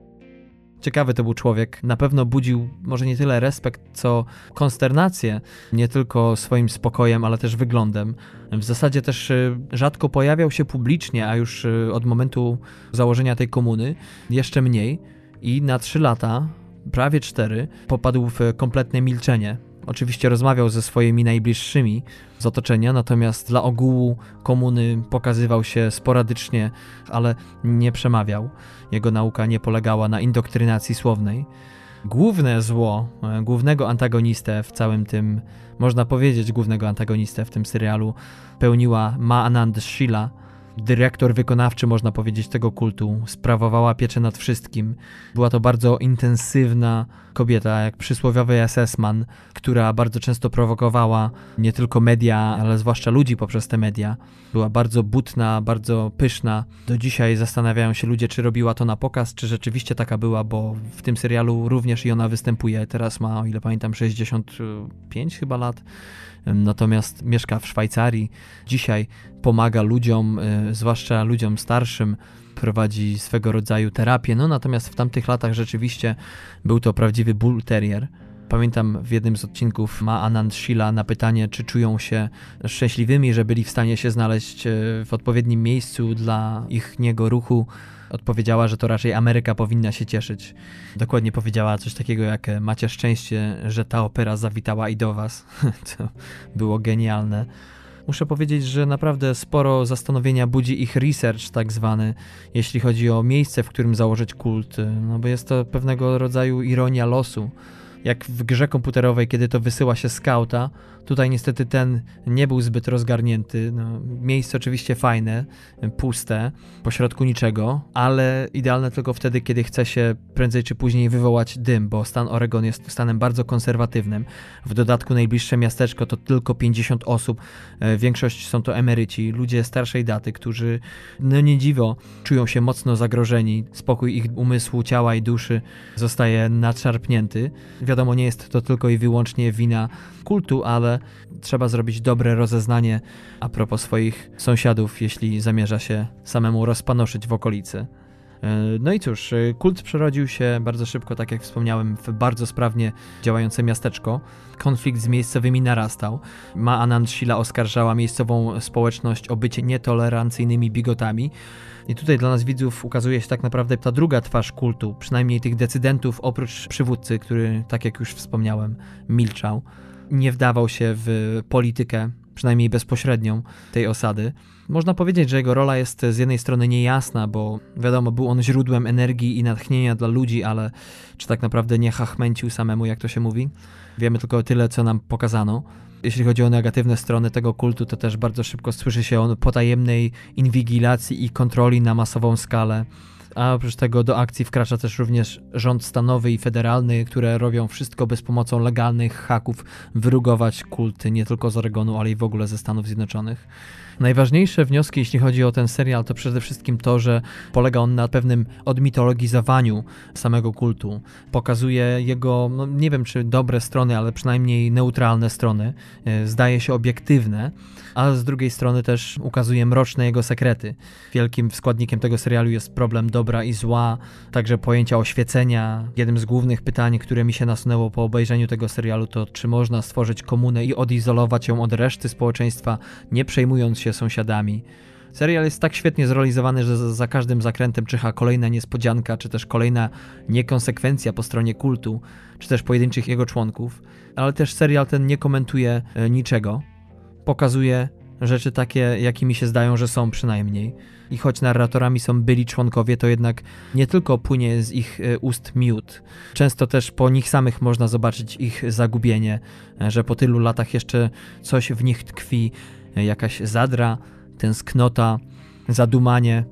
Ciekawy to był człowiek, na pewno budził może nie tyle respekt, co konsternację, nie tylko swoim spokojem, ale też wyglądem. W zasadzie też y, rzadko pojawiał się publicznie, a już y, od momentu założenia tej komuny jeszcze mniej. I na trzy lata, prawie cztery, popadł w kompletne milczenie. Oczywiście rozmawiał ze swoimi najbliższymi z otoczenia, natomiast dla ogółu komuny pokazywał się sporadycznie, ale nie przemawiał. Jego nauka nie polegała na indoktrinacji słownej. Główne zło, e, głównego antagonistę w całym tym, można powiedzieć, głównego antagonistę w tym serialu pełniła Ma Anand Shila, dyrektor wykonawczy, można powiedzieć, tego kultu, sprawowała pieczę nad wszystkim. Była to bardzo intensywna kobieta, jak przysłowiowy SS-man, która bardzo często prowokowała nie tylko media, ale zwłaszcza ludzi poprzez te media. Była bardzo butna, bardzo pyszna. Do dzisiaj zastanawiają się ludzie, czy robiła to na pokaz, czy rzeczywiście taka była, bo w tym serialu również i ona występuje. Teraz ma, o ile pamiętam, 65 chyba lat natomiast mieszka w Szwajcarii. Dzisiaj pomaga ludziom, e, zwłaszcza ludziom starszym, prowadzi swego rodzaju terapię. No natomiast w tamtych latach rzeczywiście był to prawdziwy bull terrier. Pamiętam w jednym z odcinków ma Anand Shila na pytanie, czy czują się szczęśliwymi, że byli w stanie się znaleźć e, w odpowiednim miejscu dla ich niego ruchu odpowiedziała, że to raczej Ameryka powinna się cieszyć. Dokładnie powiedziała coś takiego jak macie szczęście, że ta opera zawitała i do was. to było genialne. Muszę powiedzieć, że naprawdę sporo zastanowienia budzi ich research, tak zwany, jeśli chodzi o miejsce, w którym założyć kult, no bo jest to pewnego rodzaju ironia losu jak w grze komputerowej, kiedy to wysyła się skauta. Tutaj niestety ten nie był zbyt rozgarnięty. No, miejsce oczywiście fajne, puste, pośrodku niczego, ale idealne tylko wtedy, kiedy chce się prędzej czy później wywołać dym, bo stan Oregon jest stanem bardzo konserwatywnym. W dodatku najbliższe miasteczko to tylko 50 osób. E, większość są to emeryci, ludzie starszej daty, którzy no nie dziwo czują się mocno zagrożeni. Spokój ich umysłu, ciała i duszy zostaje nadszarpnięty wiadomo, nie jest to tylko i wyłącznie wina kultu, ale trzeba zrobić dobre rozeznanie a propos swoich sąsiadów, jeśli zamierza się samemu rozpanoszyć w okolicy. E, no i cóż, e, kult przerodził się bardzo szybko, tak jak wspomniałem, w bardzo sprawnie działające miasteczko. Konflikt z miejscowymi narastał. Ma Anand Shila oskarżała miejscową społeczność o bycie nietolerancyjnymi bigotami. I tutaj dla nas widzów ukazuje się tak naprawdę ta druga twarz kultu, przynajmniej tych decydentów, oprócz przywódcy, który, tak jak już wspomniałem, milczał. Nie wdawał się w politykę, przynajmniej bezpośrednią, tej osady. Można powiedzieć, że jego rola jest z jednej strony niejasna, bo wiadomo, był on źródłem energii i natchnienia dla ludzi, ale czy tak naprawdę nie chachmęcił samemu, jak to się mówi? Wiemy tylko tyle, co nam pokazano jeśli chodzi o negatywne strony tego kultu, to też bardzo szybko słyszy się o potajemnej inwigilacji i kontroli na masową skalę. A oprócz tego do akcji wkracza też również rząd stanowy i federalny, które robią wszystko bez pomocą legalnych haków wyrugować kulty nie tylko z Oregonu, ale i w ogóle ze Stanów Zjednoczonych. Najważniejsze wnioski, jeśli chodzi o ten serial, to przede wszystkim to, że polega on na pewnym odmitologizowaniu samego kultu. Pokazuje jego, no nie wiem czy dobre strony, ale przynajmniej neutralne strony, e, zdaje się obiektywne, a z drugiej strony też ukazuje mroczne jego sekrety. Wielkim składnikiem tego serialu jest problem dobra i zła, także pojęcia oświecenia. Jednym z głównych pytań, które mi się nasunęło po obejrzeniu tego serialu, to czy można stworzyć komunę i odizolować ją od reszty społeczeństwa, nie przejmując się sąsiadami. Serial jest tak świetnie zrealizowany, że za, każdym zakrętem czyha kolejna niespodzianka, czy też kolejna niekonsekwencja po stronie kultu, czy też pojedynczych jego członków, ale też serial ten nie komentuje e, niczego. Pokazuje rzeczy takie, jakimi się zdają, że są przynajmniej. I choć narratorami są byli członkowie, to jednak nie tylko płynie z ich e, ust miód. Często też po nich samych można zobaczyć ich zagubienie, e, że po tylu latach jeszcze coś w nich tkwi, jakaś zadra, tęsknota, zadumanie.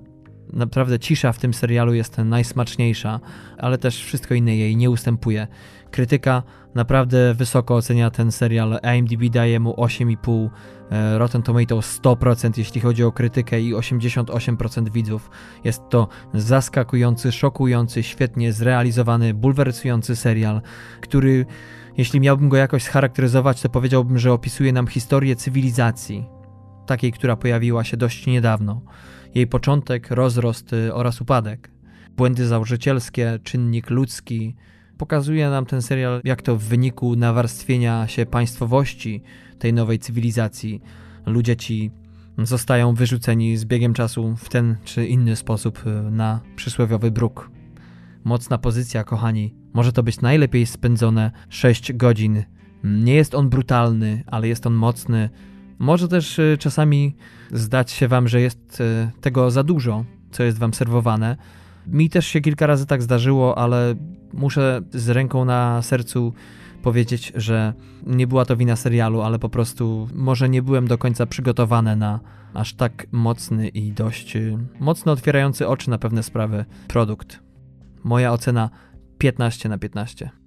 Naprawdę cisza w tym serialu jest najsmaczniejsza, ale też wszystko inne jej nie ustępuje. Krytyka naprawdę wysoko ocenia ten serial. IMDb daje mu 8,5, e, Rotten Tomatoes 100% jeśli chodzi o krytykę i 88% widzów. Jest to zaskakujący, szokujący, świetnie zrealizowany, bulwersujący serial, który jeśli miałbym go jakoś scharakteryzować, to powiedziałbym, że opisuje nam historię cywilizacji, takiej, która pojawiła się dość niedawno. Jej początek, rozrost y, oraz upadek. Błędy założycielskie, czynnik ludzki. Pokazuje nam ten serial, jak to w wyniku nawarstwienia się państwowości tej nowej cywilizacji ludzie ci zostają wyrzuceni z biegiem czasu w ten czy inny sposób y, na przysłowiowy bruk. Mocna pozycja, kochani. Może to być najlepiej spędzone 6 godzin. Nie jest on brutalny, ale jest on mocny. Może też y, czasami zdać się wam, że jest y, tego za dużo, co jest wam serwowane. Mi też się kilka razy tak zdarzyło, ale muszę z ręką na sercu powiedzieć, że nie była to wina serialu, ale po prostu może nie byłem do końca przygotowany na aż tak mocny i dość y, mocno otwierający oczy na pewne sprawy produkt. Moja ocena 15 na 15.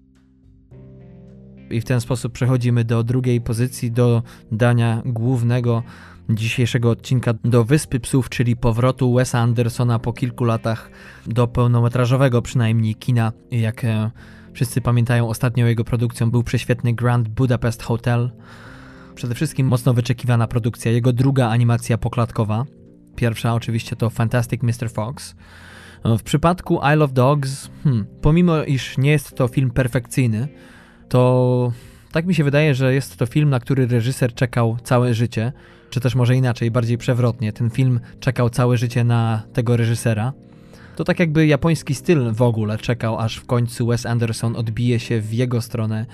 I w ten sposób przechodzimy do drugiej pozycji, do dania głównego dzisiejszego odcinka do Wyspy Psów, czyli powrotu Wesa Andersona po kilku latach do pełnometrażowego przynajmniej kina. Jak e, wszyscy pamiętają, ostatnią jego produkcją był prześwietny Grand Budapest Hotel. Przede wszystkim mocno wyczekiwana produkcja, jego druga animacja poklatkowa. Pierwsza oczywiście to Fantastic Mr. Fox. W przypadku Isle of Dogs, hmm, pomimo iż nie jest to film perfekcyjny, to tak mi się wydaje, że jest to film, na który reżyser czekał całe życie, czy też może inaczej, bardziej przewrotnie. Ten film czekał całe życie na tego reżysera. To tak jakby japoński styl w ogóle czekał, aż w końcu Wes Anderson odbije się w jego stronę.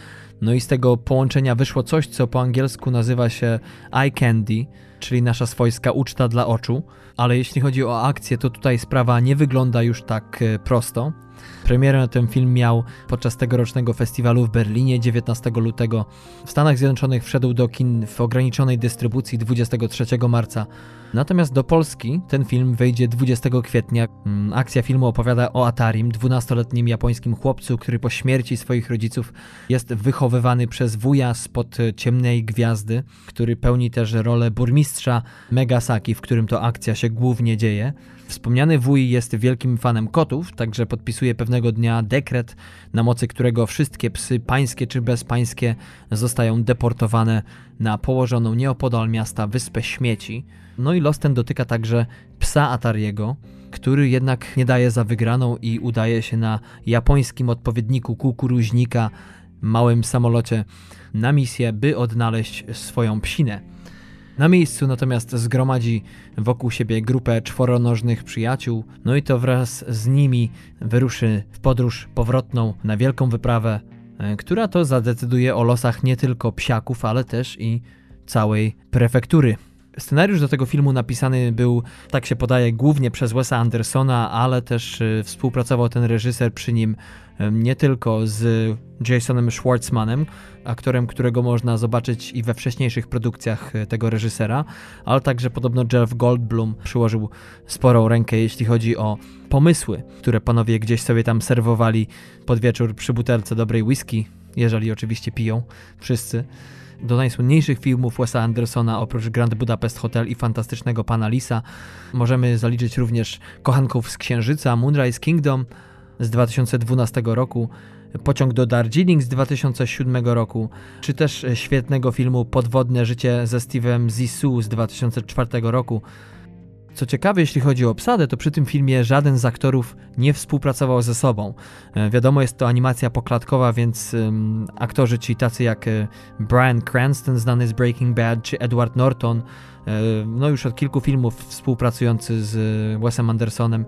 No i z tego połączenia wyszło coś, co po angielsku nazywa się eye candy, czyli nasza swojska uczta dla oczu. Ale jeśli chodzi o akcję, to tutaj sprawa nie wygląda już tak e, prosto. Premierę ten film miał podczas tegorocznego festiwalu w Berlinie 19 lutego. W Stanach Zjednoczonych wszedł do kin w ograniczonej dystrybucji 23 marca. Natomiast do Polski ten film wejdzie 20 kwietnia. Mm, akcja filmu opowiada o Atarim, 12-letnim japońskim chłopcu, który po śmierci swoich rodziców jest wychowywany przez wuja spod ciemnej gwiazdy, który pełni też rolę burmistrza Megasaki, w którym to akcja się głównie dzieje. Wspomniany wuj jest wielkim fanem kotów, także podpisuje pewnego dnia dekret, na mocy którego wszystkie psy, pańskie czy bezpańskie, zostają deportowane na położoną nieopodal miasta wyspę śmieci. No i los ten dotyka także psa Atariego, który jednak nie daje za wygraną i udaje się na japońskim odpowiedniku kukuruźnika, małym samolocie, na misję, by odnaleźć swoją psinę. Na miejscu natomiast zgromadzi wokół siebie grupę czworonożnych przyjaciół, no i to wraz z nimi wyruszy w podróż powrotną na wielką wyprawę, e, która to zadecyduje o losach nie tylko psiaków, ale też i całej prefektury. Scenariusz do tego filmu napisany był, tak się podaje, głównie przez Wesa Andersona, ale też e, współpracował ten reżyser przy nim nie tylko z Jasonem Schwartzmanem, aktorem, którego można zobaczyć i we wcześniejszych produkcjach e, tego reżysera, ale także podobno Jeff Goldblum przyłożył sporą rękę, jeśli chodzi o pomysły, które panowie gdzieś sobie tam serwowali pod wieczór przy butelce dobrej whisky, jeżeli oczywiście piją wszyscy. Do najsłynniejszych filmów Wesa Andersona oprócz Grand Budapest Hotel i Fantastycznego Pana Lisa możemy zaliczyć również Kochanków z Księżyca, Moonrise Kingdom z 2012 roku, Pociąg do Darjeeling z 2007 roku, czy też świetnego filmu Podwodne życie ze Steve'em Zissou z 2004 roku. Co ciekawe, jeśli chodzi o obsadę, to przy tym filmie żaden z aktorów nie współpracował ze sobą. E, wiadomo, jest to animacja poklatkowa, więc um, aktorzy ci tacy jak e, Brian Cranston, znany z Breaking Bad, czy Edward Norton, e, no już od kilku filmów współpracujący z Wesem Andersonem,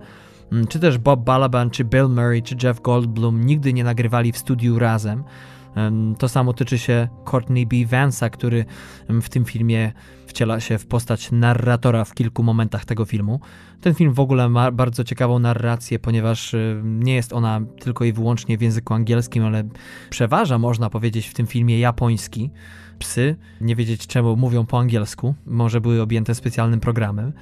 czy też Bob Balaban, czy Bill Murray, czy Jeff Goldblum nigdy nie nagrywali w studiu razem. To samo tyczy się Courtney B. Vance'a, który w tym filmie wciela się w postać narratora w kilku momentach tego filmu. Ten film w ogóle ma bardzo ciekawą narrację, ponieważ nie jest ona tylko i wyłącznie w języku angielskim, ale przeważa, można powiedzieć, w tym filmie japoński. Psy, nie wiedzieć czemu mówią po angielsku, może były objęte specjalnym programem.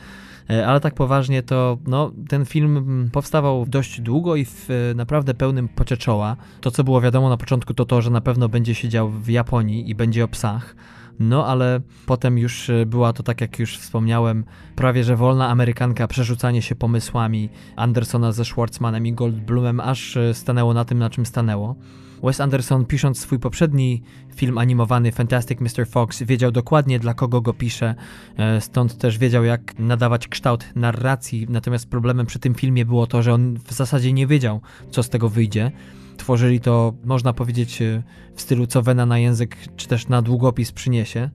E, ale tak poważnie to no, ten film powstawał dość długo i w e, naprawdę pełnym pocie czoła. To, co było wiadomo na początku, to to, że na pewno będzie się dział w Japonii i będzie o psach. No ale potem już e, była to, tak jak już wspomniałem, prawie że wolna Amerykanka, przerzucanie się pomysłami Andersona ze Schwartzmanem i Goldblumem, aż stanęło na tym, na czym stanęło. Wes Anderson, pisząc swój poprzedni film animowany Fantastic Mr. Fox, wiedział dokładnie dla kogo go pisze, e, stąd też wiedział, jak nadawać kształt narracji. Natomiast problemem przy tym filmie było to, że on w zasadzie nie wiedział, co z tego wyjdzie. Tworzyli to, można powiedzieć, e, w stylu co wena na język, czy też na długopis przyniesie.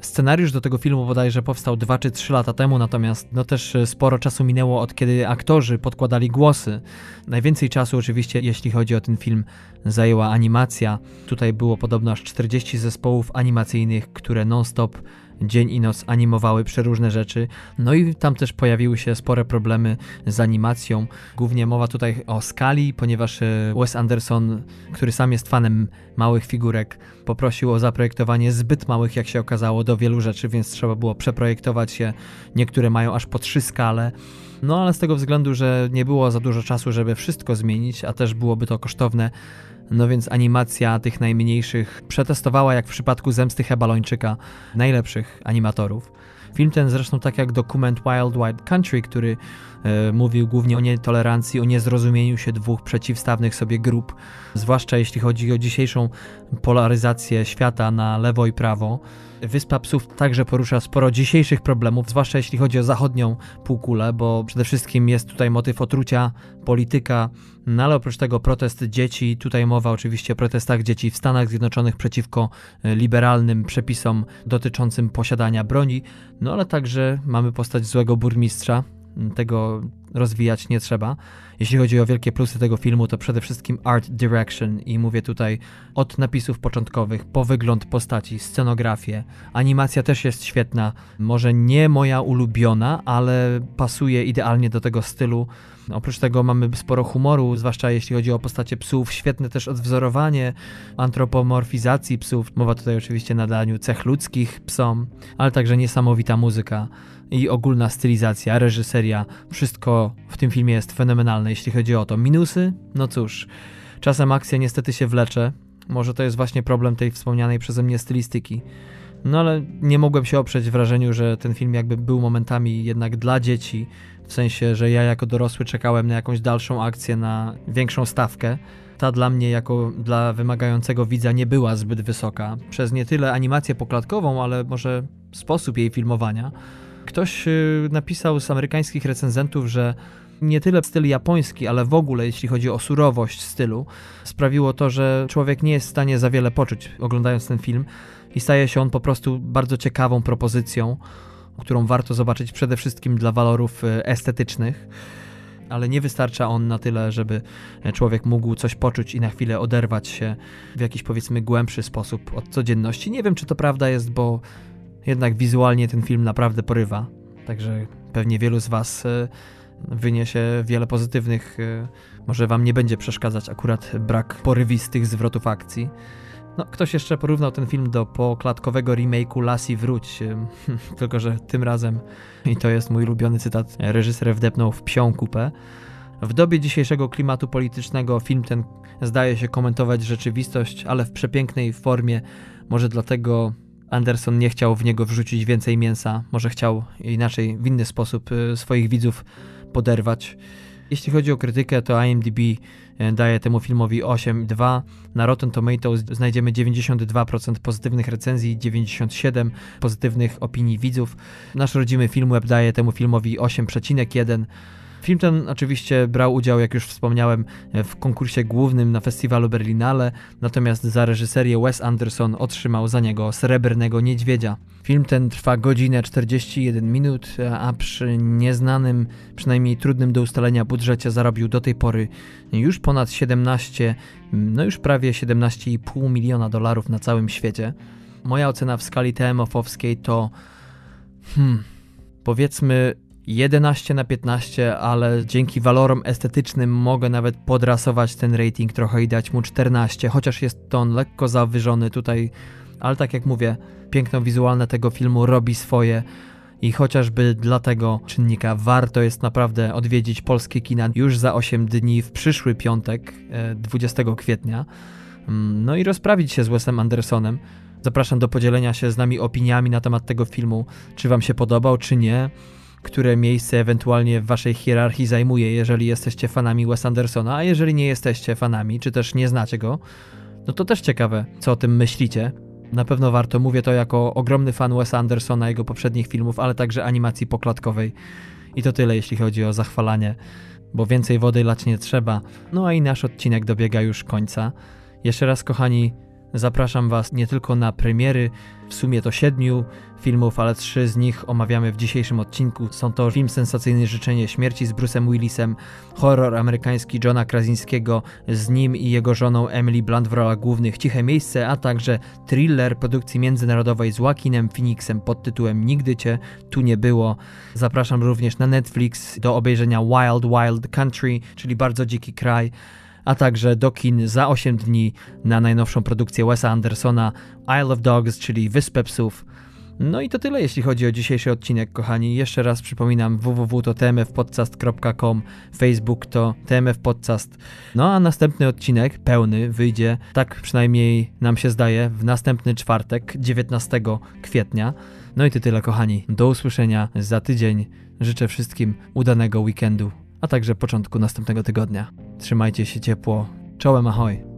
Scenariusz do tego filmu bodajże powstał 2 czy 3 lata temu, natomiast no też e, sporo czasu minęło od kiedy aktorzy podkładali głosy. Najwięcej czasu oczywiście, jeśli chodzi o ten film, zajęła animacja. Tutaj było podobno aż 40 zespołów animacyjnych, które non-stop dzień i noc animowały przeróżne rzeczy. No i tam też pojawiły się spore problemy z animacją. Głównie mowa tutaj o skali, ponieważ e, Wes Anderson, który sam jest fanem małych figurek, poprosił o zaprojektowanie zbyt małych, jak się okazało, do wielu rzeczy, więc trzeba było przeprojektować je. Niektóre mają aż po trzy skale. No ale z tego względu, że nie było za dużo czasu, żeby wszystko zmienić, a też byłoby to kosztowne, no więc animacja tych najmniejszych przetestowała, jak w przypadku Zemsty Hebalończyka, najlepszych animatorów. Film ten zresztą tak jak dokument Wild Wild Country, który e, mówił głównie o nietolerancji, o niezrozumieniu się dwóch przeciwstawnych sobie grup, zwłaszcza jeśli chodzi o dzisiejszą polaryzację świata na lewo i prawo. Wyspa Psów także porusza sporo dzisiejszych problemów, zwłaszcza jeśli chodzi o zachodnią półkulę, bo przede wszystkim jest tutaj motyw otrucia, polityka, no ale oprócz tego protest dzieci, tutaj mowa oczywiście o protestach dzieci w Stanach Zjednoczonych przeciwko e, liberalnym przepisom dotyczącym posiadania broni, no ale także mamy postać złego burmistrza, tego rozwijać nie trzeba. Jeśli chodzi o wielkie plusy tego filmu, to przede wszystkim art direction i mówię tutaj od napisów początkowych po wygląd postaci, scenografię. Animacja też jest świetna, może nie moja ulubiona, ale pasuje idealnie do tego stylu. Oprócz tego mamy sporo humoru, zwłaszcza jeśli chodzi o postacie psów. Świetne też odwzorowanie antropomorfizacji psów. Mowa tutaj oczywiście nadaniu cech ludzkich psom, ale także niesamowita muzyka i ogólna stylizacja, reżyseria. Wszystko w tym filmie jest fenomenalne, jeśli chodzi o to. Minusy? No cóż, czasem akcja niestety się wlecze. Może to jest właśnie problem tej wspomnianej przeze mnie stylistyki. No ale nie mogłem się oprzeć wrażeniu, że ten film jakby był momentami jednak dla dzieci, w sensie, że ja jako dorosły czekałem na jakąś dalszą akcję, na większą stawkę. Ta dla mnie, jako dla wymagającego widza, nie była zbyt wysoka. Przez nie tyle animację poklatkową, ale może sposób jej filmowania. Ktoś y, napisał z amerykańskich recenzentów, że nie tyle styl japoński, ale w ogóle jeśli chodzi o surowość stylu, sprawiło to, że człowiek nie jest w stanie za wiele poczuć oglądając ten film i staje się on po prostu bardzo ciekawą propozycją, którą warto zobaczyć przede wszystkim dla walorów y, estetycznych. Ale nie wystarcza on na tyle, żeby człowiek mógł coś poczuć i na chwilę oderwać się w jakiś powiedzmy głębszy sposób od codzienności. Nie wiem, czy to prawda jest, bo jednak wizualnie ten film naprawdę porywa. Także pewnie wielu z Was y, wyniesie wiele pozytywnych. Y, może Wam nie będzie przeszkadzać akurat brak porywistych zwrotów akcji. No, ktoś jeszcze porównał ten film do poklatkowego remake'u Lassie Wróć, tylko że tym razem, i to jest mój ulubiony cytat, reżyser wdepnął w psią kupę. W dobie dzisiejszego klimatu politycznego film ten zdaje się komentować rzeczywistość, ale w przepięknej formie. Może dlatego Anderson nie chciał w niego wrzucić więcej mięsa, może chciał inaczej, w inny sposób y, swoich widzów poderwać. Jeśli chodzi o krytykę, to IMDb e, daje temu filmowi 8,2. Na Rotten Tomatoes znajdziemy 92% pozytywnych recenzji, 97% pozytywnych opinii widzów. Nasz rodzimy Filmweb daje temu filmowi 8,1. Film ten oczywiście brał udział, jak już wspomniałem, w konkursie głównym na festiwalu Berlinale, natomiast za reżyserię Wes Anderson otrzymał za niego Srebrnego Niedźwiedzia. Film ten trwa godzinę 41 minut, a przy nieznanym, przynajmniej trudnym do ustalenia budżecie zarobił do tej pory już ponad 17, no już prawie 17,5 miliona dolarów na całym świecie. Moja ocena w skali TMF-owskiej to hmm, powiedzmy 11 na 15, ale dzięki walorom estetycznym mogę nawet podrasować ten rating trochę i dać mu 14, chociaż jest to on lekko zawyżony tutaj, ale tak jak mówię, piękno wizualne tego filmu robi swoje i chociażby dla tego czynnika warto jest naprawdę odwiedzić polskie kina już za 8 dni w przyszły piątek, 20 e, kwietnia, mm, no i rozprawić się z Wesem Andersonem. Zapraszam do podzielenia się z nami opiniami na temat tego filmu, czy wam się podobał, czy nie które miejsce ewentualnie w waszej hierarchii zajmuje, jeżeli jesteście fanami Wes Andersona, a jeżeli nie jesteście fanami, czy też nie znacie go, no to też ciekawe, co o tym myślicie. Na pewno warto, mówię to jako ogromny fan Wes Andersona, jego poprzednich filmów, ale także animacji poklatkowej. I to tyle, jeśli chodzi o zachwalanie, bo więcej wody lać nie trzeba. No a i nasz odcinek dobiega już końca. Jeszcze raz, kochani, Zapraszam Was nie tylko na premiery, w sumie to siedmiu filmów, ale trzy z nich omawiamy w dzisiejszym odcinku. Są to film sensacyjny Życzenie Śmierci z Bruce'em Willisem, horror amerykański Johna Krasinskiego z nim i jego żoną Emily Blunt w rolach głównych Ciche Miejsce, a także thriller produkcji międzynarodowej z Joaquinem Phoenixem pod tytułem Nigdy Cię tu nie było. Zapraszam również na Netflix do obejrzenia Wild Wild Country, czyli bardzo dziki kraj a także do kin za 8 dni na najnowszą produkcję Wesa Andersona Isle of Dogs, czyli Wyspę Psów. No i to tyle, jeśli chodzi o dzisiejszy odcinek, kochani. Jeszcze raz przypominam, www to tmfpodcast.com, Facebook to tmfpodcast. No a następny odcinek, pełny, wyjdzie, tak przynajmniej nam się zdaje, w następny czwartek, 19 kwietnia. No i to tyle, kochani. Do usłyszenia za tydzień. Życzę wszystkim udanego weekendu a także początku następnego tygodnia. Trzymajcie się ciepło. Czołem ahoj!